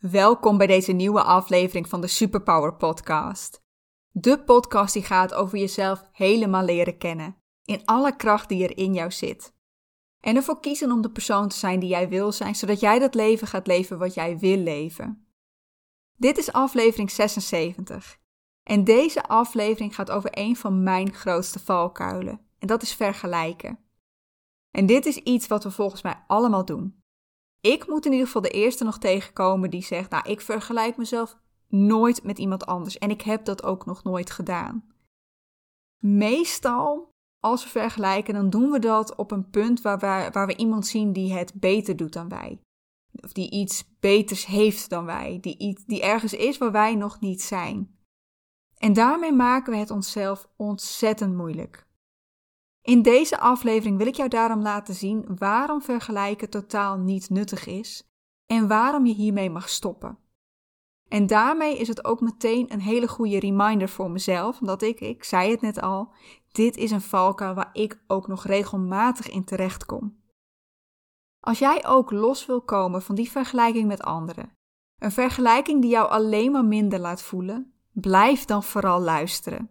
Welkom bij deze nieuwe aflevering van de Superpower Podcast. De podcast die gaat over jezelf helemaal leren kennen, in alle kracht die er in jou zit. En ervoor kiezen om de persoon te zijn die jij wil zijn, zodat jij dat leven gaat leven wat jij wil leven. Dit is aflevering 76. En deze aflevering gaat over een van mijn grootste valkuilen, en dat is vergelijken. En dit is iets wat we volgens mij allemaal doen. Ik moet in ieder geval de eerste nog tegenkomen die zegt: Nou, ik vergelijk mezelf nooit met iemand anders. En ik heb dat ook nog nooit gedaan. Meestal, als we vergelijken, dan doen we dat op een punt waar we, waar we iemand zien die het beter doet dan wij. Of die iets beters heeft dan wij. Die, die ergens is waar wij nog niet zijn. En daarmee maken we het onszelf ontzettend moeilijk. In deze aflevering wil ik jou daarom laten zien waarom vergelijken totaal niet nuttig is en waarom je hiermee mag stoppen. En daarmee is het ook meteen een hele goede reminder voor mezelf, omdat ik, ik zei het net al, dit is een valkuil waar ik ook nog regelmatig in terecht kom. Als jij ook los wil komen van die vergelijking met anderen, een vergelijking die jou alleen maar minder laat voelen, blijf dan vooral luisteren.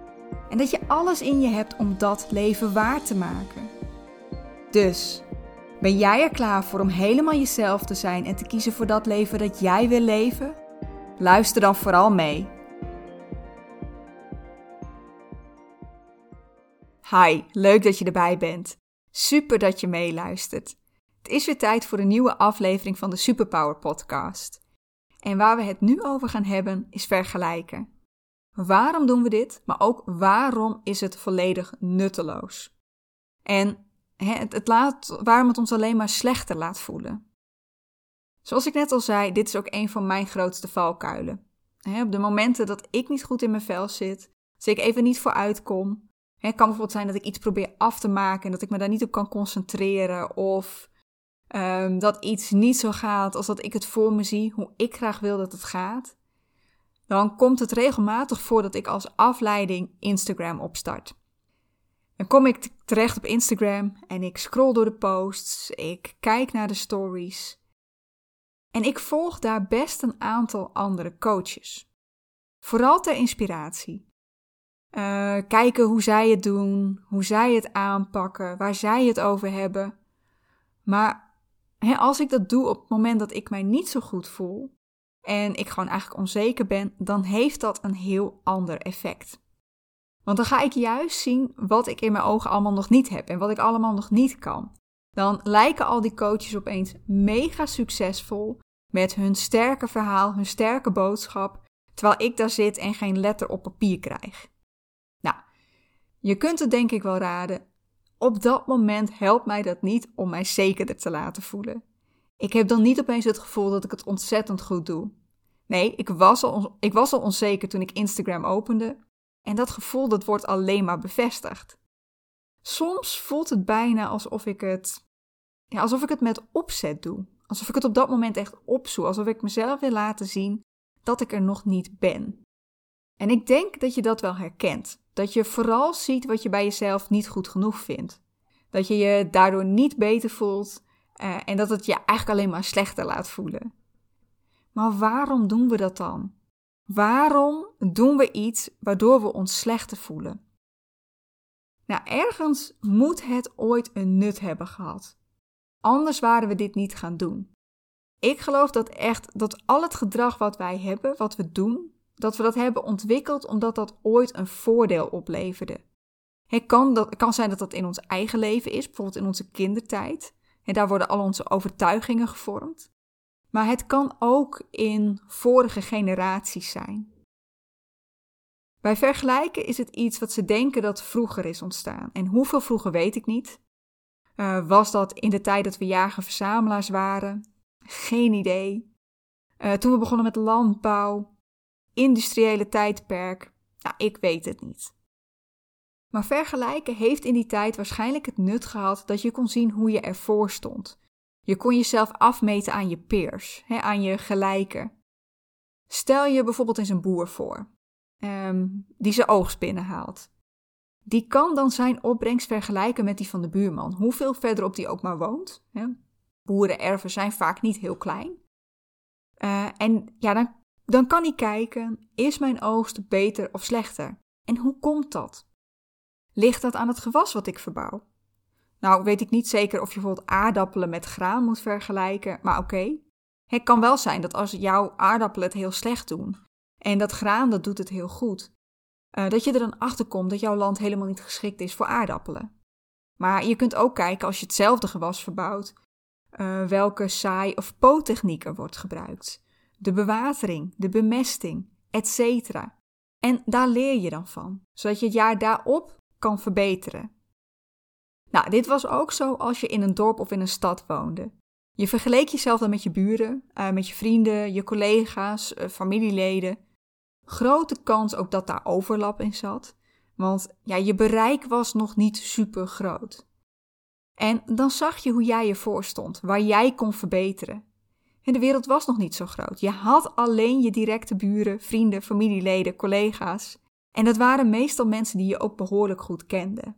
en dat je alles in je hebt om dat leven waar te maken. Dus, ben jij er klaar voor om helemaal jezelf te zijn en te kiezen voor dat leven dat jij wil leven? Luister dan vooral mee. Hi, leuk dat je erbij bent. Super dat je meeluistert. Het is weer tijd voor een nieuwe aflevering van de Superpower Podcast. En waar we het nu over gaan hebben is vergelijken. Waarom doen we dit? Maar ook waarom is het volledig nutteloos? En het, het laat, waarom het ons alleen maar slechter laat voelen. Zoals ik net al zei, dit is ook een van mijn grootste valkuilen. op de momenten dat ik niet goed in mijn vel zit, als ik even niet vooruit kom. Het kan bijvoorbeeld zijn dat ik iets probeer af te maken en dat ik me daar niet op kan concentreren. Of um, dat iets niet zo gaat als dat ik het voor me zie, hoe ik graag wil dat het gaat dan komt het regelmatig voor dat ik als afleiding Instagram opstart. Dan kom ik terecht op Instagram en ik scroll door de posts, ik kijk naar de stories. En ik volg daar best een aantal andere coaches. Vooral ter inspiratie. Uh, kijken hoe zij het doen, hoe zij het aanpakken, waar zij het over hebben. Maar als ik dat doe op het moment dat ik mij niet zo goed voel, en ik gewoon eigenlijk onzeker ben, dan heeft dat een heel ander effect. Want dan ga ik juist zien wat ik in mijn ogen allemaal nog niet heb en wat ik allemaal nog niet kan. Dan lijken al die coaches opeens mega succesvol met hun sterke verhaal, hun sterke boodschap, terwijl ik daar zit en geen letter op papier krijg. Nou, je kunt het denk ik wel raden. Op dat moment helpt mij dat niet om mij zekerder te laten voelen. Ik heb dan niet opeens het gevoel dat ik het ontzettend goed doe. Nee, ik was al, ik was al onzeker toen ik Instagram opende. En dat gevoel dat wordt alleen maar bevestigd. Soms voelt het bijna alsof ik het, ja, alsof ik het met opzet doe. Alsof ik het op dat moment echt opzoek. Alsof ik mezelf wil laten zien dat ik er nog niet ben. En ik denk dat je dat wel herkent. Dat je vooral ziet wat je bij jezelf niet goed genoeg vindt. Dat je je daardoor niet beter voelt uh, en dat het je eigenlijk alleen maar slechter laat voelen. Maar waarom doen we dat dan? Waarom doen we iets waardoor we ons slechter voelen? Nou, ergens moet het ooit een nut hebben gehad. Anders waren we dit niet gaan doen. Ik geloof dat echt dat al het gedrag wat wij hebben, wat we doen, dat we dat hebben ontwikkeld omdat dat ooit een voordeel opleverde. Het kan, dat, het kan zijn dat dat in ons eigen leven is, bijvoorbeeld in onze kindertijd. En daar worden al onze overtuigingen gevormd. Maar het kan ook in vorige generaties zijn. Bij vergelijken is het iets wat ze denken dat vroeger is ontstaan. En hoeveel vroeger weet ik niet. Uh, was dat in de tijd dat we jager-verzamelaars waren? Geen idee. Uh, toen we begonnen met landbouw, industriële tijdperk, nou, ik weet het niet. Maar vergelijken heeft in die tijd waarschijnlijk het nut gehad dat je kon zien hoe je ervoor stond. Je kon jezelf afmeten aan je peers, hè, aan je gelijken. Stel je bijvoorbeeld eens een boer voor, um, die zijn oogst binnenhaalt. Die kan dan zijn opbrengst vergelijken met die van de buurman, hoeveel verderop die ook maar woont. Hè. Boerenerven zijn vaak niet heel klein. Uh, en ja, dan, dan kan hij kijken, is mijn oogst beter of slechter? En hoe komt dat? Ligt dat aan het gewas wat ik verbouw? Nou, weet ik niet zeker of je bijvoorbeeld aardappelen met graan moet vergelijken, maar oké. Het kan wel zijn dat als jouw aardappelen het heel slecht doen en dat graan dat doet het heel goed, uh, dat je er dan achter komt dat jouw land helemaal niet geschikt is voor aardappelen. Maar je kunt ook kijken als je hetzelfde gewas verbouwt, uh, welke saai- of poottechniek er wordt gebruikt, de bewatering, de bemesting, etc. En daar leer je dan van, zodat je het jaar daarop kan verbeteren. Nou, dit was ook zo als je in een dorp of in een stad woonde. Je vergeleek jezelf dan met je buren, uh, met je vrienden, je collega's, uh, familieleden. Grote kans ook dat daar overlap in zat, want ja, je bereik was nog niet super groot. En dan zag je hoe jij ervoor stond, waar jij kon verbeteren. En de wereld was nog niet zo groot. Je had alleen je directe buren, vrienden, familieleden, collega's. En dat waren meestal mensen die je ook behoorlijk goed kende.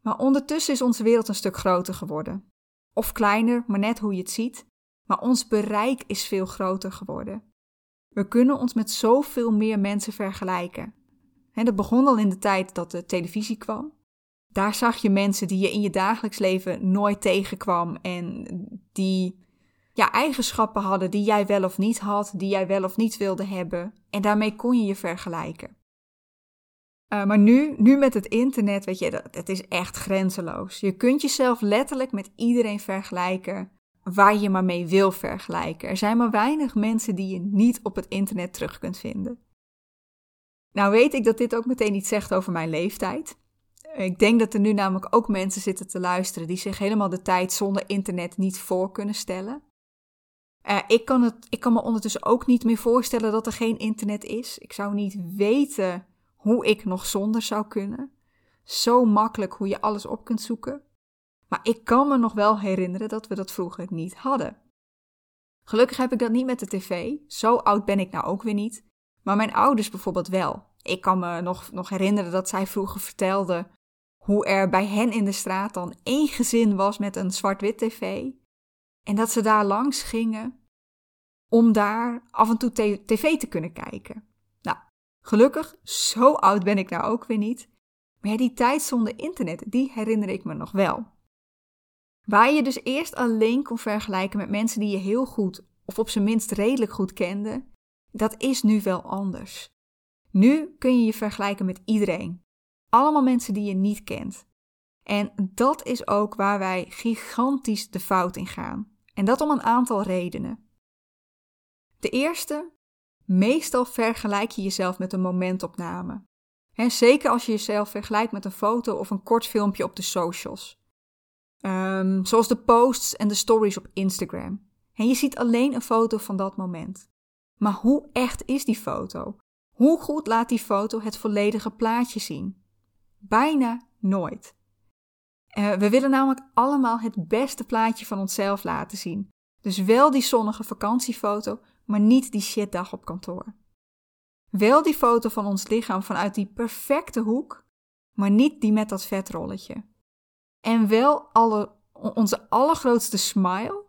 Maar ondertussen is onze wereld een stuk groter geworden. Of kleiner, maar net hoe je het ziet. Maar ons bereik is veel groter geworden. We kunnen ons met zoveel meer mensen vergelijken. En dat begon al in de tijd dat de televisie kwam. Daar zag je mensen die je in je dagelijks leven nooit tegenkwam en die ja, eigenschappen hadden die jij wel of niet had, die jij wel of niet wilde hebben. En daarmee kon je je vergelijken. Uh, maar nu, nu met het internet, weet je, dat, het is echt grenzeloos. Je kunt jezelf letterlijk met iedereen vergelijken waar je maar mee wil vergelijken. Er zijn maar weinig mensen die je niet op het internet terug kunt vinden. Nou weet ik dat dit ook meteen iets zegt over mijn leeftijd. Ik denk dat er nu namelijk ook mensen zitten te luisteren die zich helemaal de tijd zonder internet niet voor kunnen stellen. Uh, ik, kan het, ik kan me ondertussen ook niet meer voorstellen dat er geen internet is. Ik zou niet weten hoe ik nog zonder zou kunnen. Zo makkelijk hoe je alles op kunt zoeken. Maar ik kan me nog wel herinneren dat we dat vroeger niet hadden. Gelukkig heb ik dat niet met de tv. Zo oud ben ik nou ook weer niet. Maar mijn ouders bijvoorbeeld wel. Ik kan me nog, nog herinneren dat zij vroeger vertelden hoe er bij hen in de straat dan één gezin was met een zwart-wit tv. En dat ze daar langs gingen om daar af en toe tv te kunnen kijken. Gelukkig, zo oud ben ik nou ook weer niet. Maar die tijd zonder internet, die herinner ik me nog wel. Waar je dus eerst alleen kon vergelijken met mensen die je heel goed, of op zijn minst redelijk goed kende, dat is nu wel anders. Nu kun je je vergelijken met iedereen. Allemaal mensen die je niet kent. En dat is ook waar wij gigantisch de fout in gaan. En dat om een aantal redenen. De eerste Meestal vergelijk je jezelf met een momentopname. Zeker als je jezelf vergelijkt met een foto of een kort filmpje op de socials. Um, zoals de posts en de stories op Instagram. En je ziet alleen een foto van dat moment. Maar hoe echt is die foto? Hoe goed laat die foto het volledige plaatje zien? Bijna nooit. Uh, we willen namelijk allemaal het beste plaatje van onszelf laten zien. Dus wel die zonnige vakantiefoto, maar niet die shitdag op kantoor. Wel die foto van ons lichaam vanuit die perfecte hoek, maar niet die met dat vetrolletje. En wel alle, onze allergrootste smile,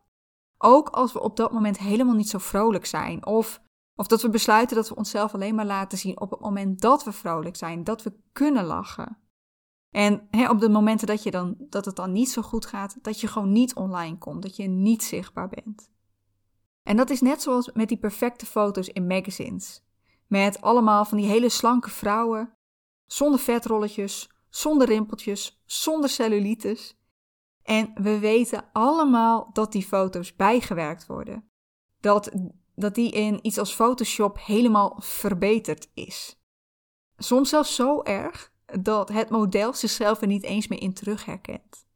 ook als we op dat moment helemaal niet zo vrolijk zijn. Of, of dat we besluiten dat we onszelf alleen maar laten zien op het moment dat we vrolijk zijn, dat we kunnen lachen. En op de momenten dat, je dan, dat het dan niet zo goed gaat, dat je gewoon niet online komt, dat je niet zichtbaar bent. En dat is net zoals met die perfecte foto's in magazines. Met allemaal van die hele slanke vrouwen, zonder vetrolletjes, zonder rimpeltjes, zonder cellulitis. En we weten allemaal dat die foto's bijgewerkt worden. Dat, dat die in iets als Photoshop helemaal verbeterd is. Soms zelfs zo erg dat het model zichzelf er niet eens meer in terug herkent.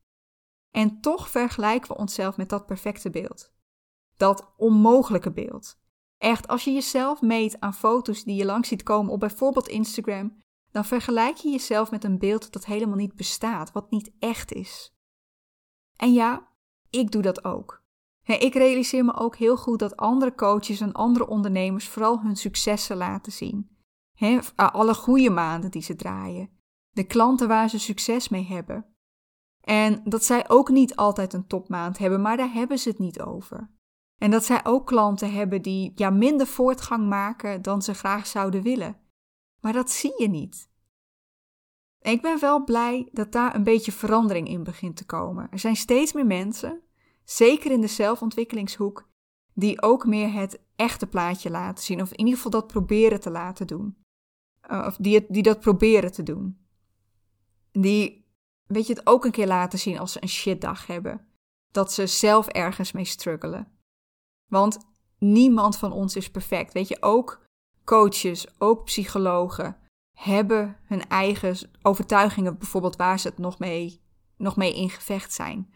En toch vergelijken we onszelf met dat perfecte beeld. Dat onmogelijke beeld. Echt, als je jezelf meet aan foto's die je langs ziet komen op bijvoorbeeld Instagram, dan vergelijk je jezelf met een beeld dat helemaal niet bestaat, wat niet echt is. En ja, ik doe dat ook. Ik realiseer me ook heel goed dat andere coaches en andere ondernemers vooral hun successen laten zien. Alle goede maanden die ze draaien, de klanten waar ze succes mee hebben. En dat zij ook niet altijd een topmaand hebben, maar daar hebben ze het niet over. En dat zij ook klanten hebben die ja, minder voortgang maken dan ze graag zouden willen. Maar dat zie je niet. ik ben wel blij dat daar een beetje verandering in begint te komen. Er zijn steeds meer mensen, zeker in de zelfontwikkelingshoek, die ook meer het echte plaatje laten zien, of in ieder geval dat proberen te laten doen. Uh, of die, die dat proberen te doen. Die, weet je, het ook een keer laten zien als ze een shitdag hebben. Dat ze zelf ergens mee struggelen. Want niemand van ons is perfect. Weet je, ook coaches, ook psychologen hebben hun eigen overtuigingen, bijvoorbeeld waar ze het nog mee, nog mee in gevecht zijn.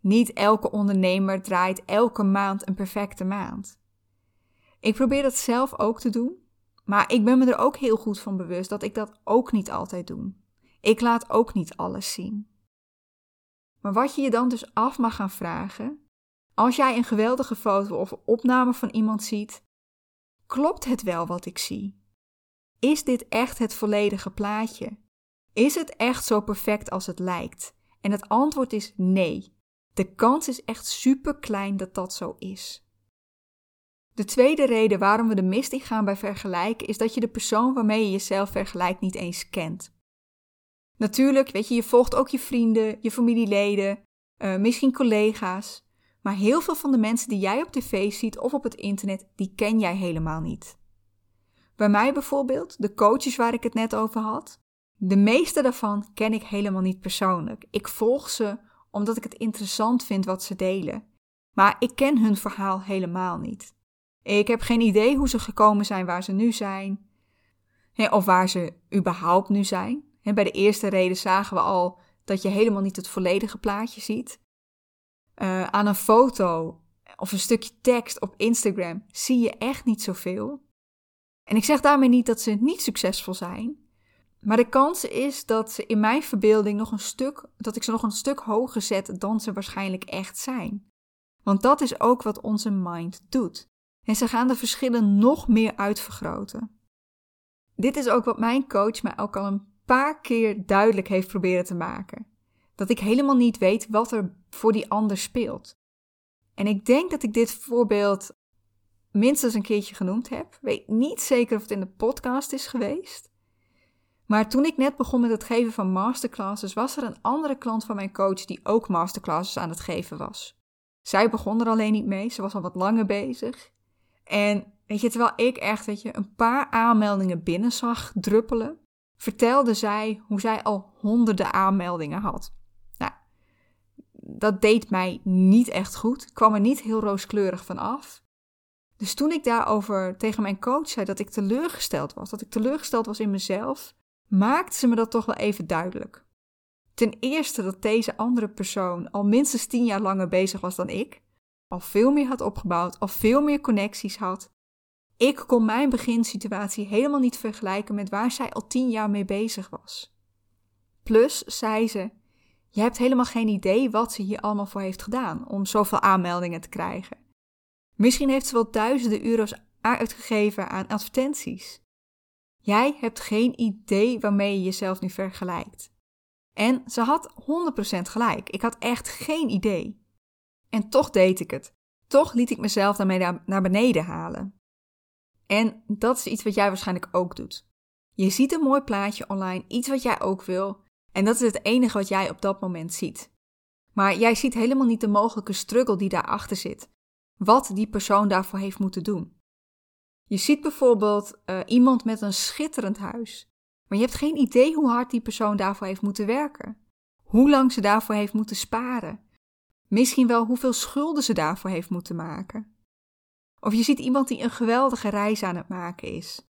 Niet elke ondernemer draait elke maand een perfecte maand. Ik probeer dat zelf ook te doen, maar ik ben me er ook heel goed van bewust dat ik dat ook niet altijd doe. Ik laat ook niet alles zien. Maar wat je je dan dus af mag gaan vragen, als jij een geweldige foto of opname van iemand ziet, klopt het wel wat ik zie? Is dit echt het volledige plaatje? Is het echt zo perfect als het lijkt? En het antwoord is nee. De kans is echt super klein dat dat zo is. De tweede reden waarom we de mist in gaan bij vergelijken is dat je de persoon waarmee je jezelf vergelijkt niet eens kent. Natuurlijk, weet je, je volgt ook je vrienden, je familieleden, uh, misschien collega's. Maar heel veel van de mensen die jij op tv ziet of op het internet, die ken jij helemaal niet. Bij mij bijvoorbeeld, de coaches waar ik het net over had, de meeste daarvan ken ik helemaal niet persoonlijk. Ik volg ze omdat ik het interessant vind wat ze delen. Maar ik ken hun verhaal helemaal niet. Ik heb geen idee hoe ze gekomen zijn waar ze nu zijn. Of waar ze überhaupt nu zijn. Bij de eerste reden zagen we al dat je helemaal niet het volledige plaatje ziet. Uh, aan een foto of een stukje tekst op Instagram zie je echt niet zoveel. En ik zeg daarmee niet dat ze niet succesvol zijn, maar de kans is dat ze in mijn verbeelding nog een stuk, dat ik ze nog een stuk hoger zet dan ze waarschijnlijk echt zijn. Want dat is ook wat onze mind doet. En ze gaan de verschillen nog meer uitvergroten. Dit is ook wat mijn coach mij ook al een paar keer duidelijk heeft proberen te maken dat ik helemaal niet weet wat er voor die ander speelt. En ik denk dat ik dit voorbeeld minstens een keertje genoemd heb. Weet niet zeker of het in de podcast is geweest. Maar toen ik net begon met het geven van masterclasses, was er een andere klant van mijn coach die ook masterclasses aan het geven was. Zij begon er alleen niet mee, ze was al wat langer bezig. En weet je, terwijl ik echt, weet je, een paar aanmeldingen binnen zag druppelen, vertelde zij hoe zij al honderden aanmeldingen had dat deed mij niet echt goed. Kwam er niet heel rooskleurig van af. Dus toen ik daarover tegen mijn coach zei dat ik teleurgesteld was, dat ik teleurgesteld was in mezelf, maakte ze me dat toch wel even duidelijk. Ten eerste dat deze andere persoon al minstens tien jaar langer bezig was dan ik, al veel meer had opgebouwd, al veel meer connecties had. Ik kon mijn beginsituatie helemaal niet vergelijken met waar zij al tien jaar mee bezig was. Plus, zei ze, je hebt helemaal geen idee wat ze hier allemaal voor heeft gedaan om zoveel aanmeldingen te krijgen. Misschien heeft ze wel duizenden euro's uitgegeven aan advertenties. Jij hebt geen idee waarmee je jezelf nu vergelijkt. En ze had 100% gelijk. Ik had echt geen idee. En toch deed ik het. Toch liet ik mezelf daarmee naar beneden halen. En dat is iets wat jij waarschijnlijk ook doet. Je ziet een mooi plaatje online, iets wat jij ook wil, en dat is het enige wat jij op dat moment ziet. Maar jij ziet helemaal niet de mogelijke struggle die daarachter zit. Wat die persoon daarvoor heeft moeten doen. Je ziet bijvoorbeeld uh, iemand met een schitterend huis. Maar je hebt geen idee hoe hard die persoon daarvoor heeft moeten werken. Hoe lang ze daarvoor heeft moeten sparen. Misschien wel hoeveel schulden ze daarvoor heeft moeten maken. Of je ziet iemand die een geweldige reis aan het maken is.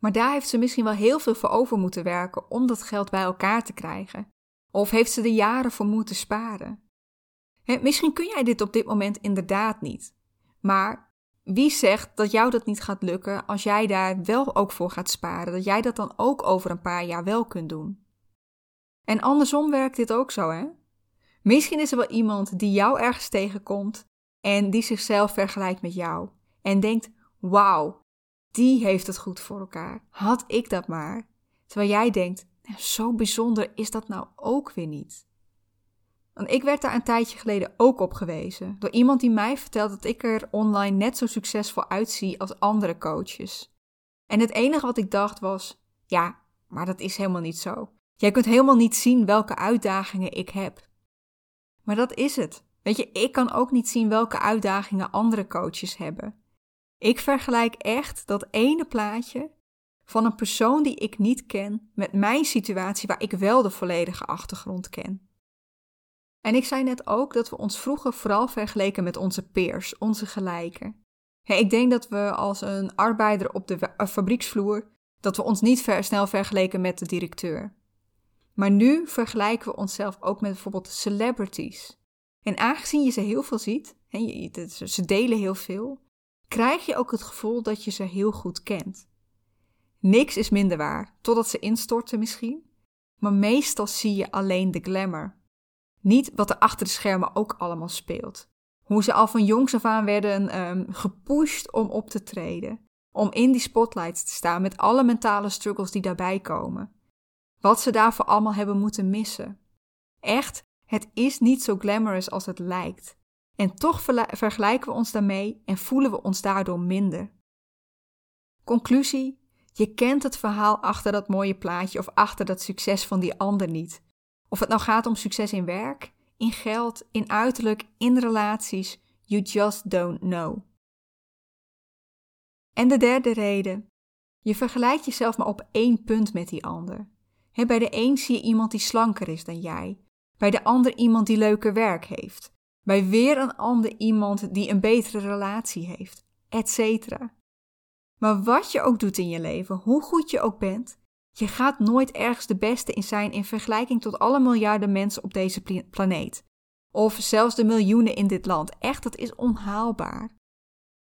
Maar daar heeft ze misschien wel heel veel voor over moeten werken om dat geld bij elkaar te krijgen. Of heeft ze er jaren voor moeten sparen. misschien kun jij dit op dit moment inderdaad niet. Maar wie zegt dat jou dat niet gaat lukken als jij daar wel ook voor gaat sparen? Dat jij dat dan ook over een paar jaar wel kunt doen? En andersom werkt dit ook zo, hè? Misschien is er wel iemand die jou ergens tegenkomt en die zichzelf vergelijkt met jou en denkt: wauw, die heeft het goed voor elkaar. Had ik dat maar. Terwijl jij denkt: nou, zo bijzonder is dat nou ook weer niet. Want ik werd daar een tijdje geleden ook op gewezen door iemand die mij vertelt dat ik er online net zo succesvol uitzie als andere coaches. En het enige wat ik dacht was: ja, maar dat is helemaal niet zo. Jij kunt helemaal niet zien welke uitdagingen ik heb. Maar dat is het. Weet je, ik kan ook niet zien welke uitdagingen andere coaches hebben. Ik vergelijk echt dat ene plaatje van een persoon die ik niet ken met mijn situatie waar ik wel de volledige achtergrond ken. En ik zei net ook dat we ons vroeger vooral vergeleken met onze peers, onze gelijken. ik denk dat we als een arbeider op de eh, fabrieksvloer, dat we ons niet ver, snel vergeleken met de directeur. Maar nu vergelijken we onszelf ook met bijvoorbeeld celebrities. En aangezien je ze heel veel ziet, en ze delen heel veel, krijg je ook het gevoel dat je ze heel goed kent. Niks is minder waar, totdat ze instorten misschien, maar meestal zie je alleen de glamour. Niet wat er achter de schermen ook allemaal speelt. Hoe ze al van jongs af aan werden um, gepusht om op te treden, om in die spotlights te staan met alle mentale struggles die daarbij komen. Wat ze daarvoor allemaal hebben moeten missen. Echt, het is niet zo glamorous als het lijkt. En toch vergelijken we ons daarmee en voelen we ons daardoor minder. Conclusie: je kent het verhaal achter dat mooie plaatje of achter dat succes van die ander niet. Of het nou gaat om succes in werk, in geld, in uiterlijk, in relaties, you just don't know. En de derde reden: je vergelijkt jezelf maar op één punt met die ander bij de een zie je iemand die slanker is dan jij. Bij de ander iemand die leuker werk heeft. Bij weer een ander iemand die een betere relatie heeft. Etc. Maar wat je ook doet in je leven, hoe goed je ook bent, je gaat nooit ergens de beste in zijn in vergelijking tot alle miljarden mensen op deze planeet. Of zelfs de miljoenen in dit land. Echt, dat is onhaalbaar.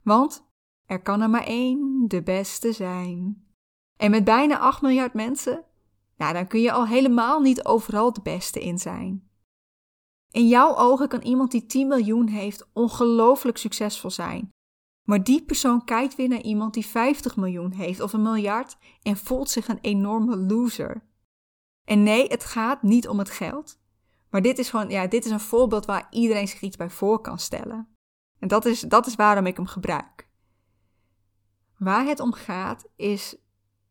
Want er kan er maar één de beste zijn. En met bijna 8 miljard mensen nou, dan kun je al helemaal niet overal de beste in zijn. In jouw ogen kan iemand die 10 miljoen heeft ongelooflijk succesvol zijn. Maar die persoon kijkt weer naar iemand die 50 miljoen heeft of een miljard en voelt zich een enorme loser. En nee, het gaat niet om het geld. Maar dit is gewoon, ja, dit is een voorbeeld waar iedereen zich iets bij voor kan stellen. En dat is, dat is waarom ik hem gebruik. Waar het om gaat is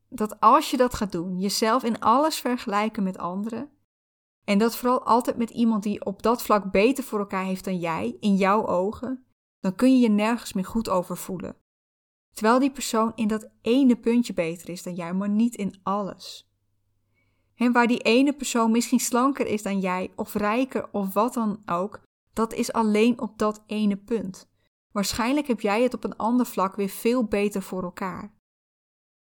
dat als je dat gaat doen, jezelf in alles vergelijken met anderen, en dat vooral altijd met iemand die op dat vlak beter voor elkaar heeft dan jij, in jouw ogen, dan kun je je nergens meer goed over voelen. Terwijl die persoon in dat ene puntje beter is dan jij, maar niet in alles. En waar die ene persoon misschien slanker is dan jij, of rijker, of wat dan ook, dat is alleen op dat ene punt. Waarschijnlijk heb jij het op een ander vlak weer veel beter voor elkaar.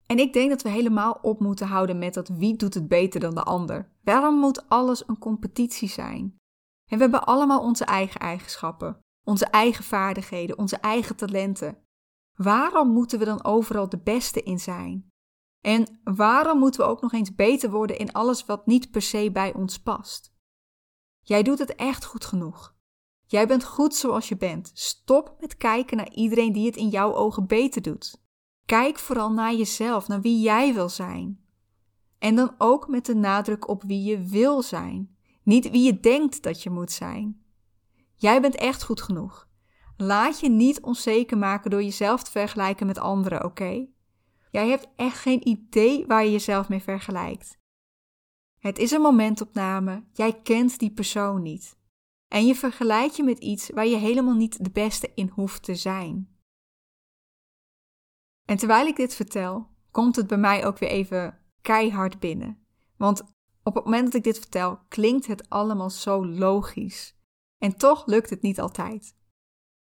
En ik denk dat we helemaal op moeten houden met dat wie doet het beter dan de ander. Waarom moet alles een competitie zijn? En we hebben allemaal onze eigen eigenschappen, onze eigen vaardigheden, onze eigen talenten. Waarom moeten we dan overal de beste in zijn? En waarom moeten we ook nog eens beter worden in alles wat niet per se bij ons past? Jij doet het echt goed genoeg. Jij bent goed zoals je bent. Stop met kijken naar iedereen die het in jouw ogen beter doet. Kijk vooral naar jezelf, naar wie jij wil zijn. En dan ook met de nadruk op wie je wil zijn, niet wie je denkt dat je moet zijn. Jij bent echt goed genoeg. Laat je niet onzeker maken door jezelf te vergelijken met anderen, oké? Jij hebt echt geen idee waar je jezelf mee vergelijkt. Het is een momentopname, jij kent die persoon niet. En je vergelijkt je met iets waar je helemaal niet de beste in hoeft te zijn. En terwijl ik dit vertel, komt het bij mij ook weer even keihard binnen. Want op het moment dat ik dit vertel, klinkt het allemaal zo logisch. En toch lukt het niet altijd.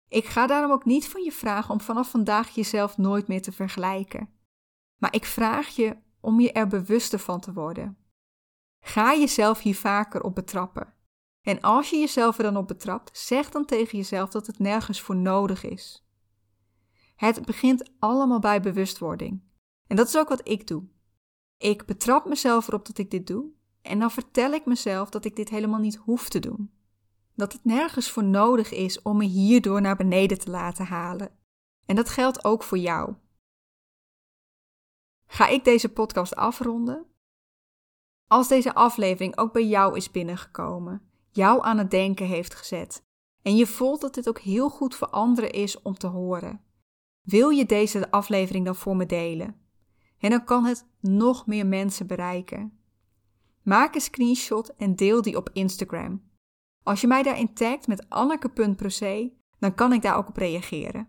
Ik ga daarom ook niet van je vragen om vanaf vandaag jezelf nooit meer te vergelijken. Maar ik vraag je om je er bewuster van te worden. Ga jezelf hier vaker op betrappen. En als je jezelf er dan op betrapt, zeg dan tegen jezelf dat het nergens voor nodig is. Het begint allemaal bij bewustwording. En dat is ook wat ik doe. Ik betrap mezelf erop dat ik dit doe en dan vertel ik mezelf dat ik dit helemaal niet hoef te doen. Dat het nergens voor nodig is om me hierdoor naar beneden te laten halen. En dat geldt ook voor jou. Ga ik deze podcast afronden? Als deze aflevering ook bij jou is binnengekomen, jou aan het denken heeft gezet en je voelt dat dit ook heel goed voor anderen is om te horen, wil je deze aflevering dan voor me delen? En dan kan het nog meer mensen bereiken. Maak een screenshot en deel die op Instagram. Als je mij daarin tagt met anneke.proce, dan kan ik daar ook op reageren.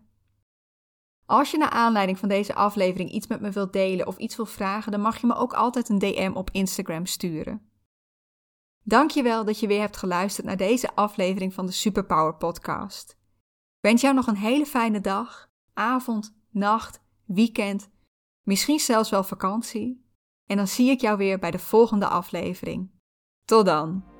Als je naar aanleiding van deze aflevering iets met me wilt delen of iets wilt vragen, dan mag je me ook altijd een DM op Instagram sturen. Dankjewel dat je weer hebt geluisterd naar deze aflevering van de Superpower Podcast. Wens jou nog een hele fijne dag, avond, nacht, weekend, misschien zelfs wel vakantie. En dan zie ik jou weer bij de volgende aflevering. Tot dan!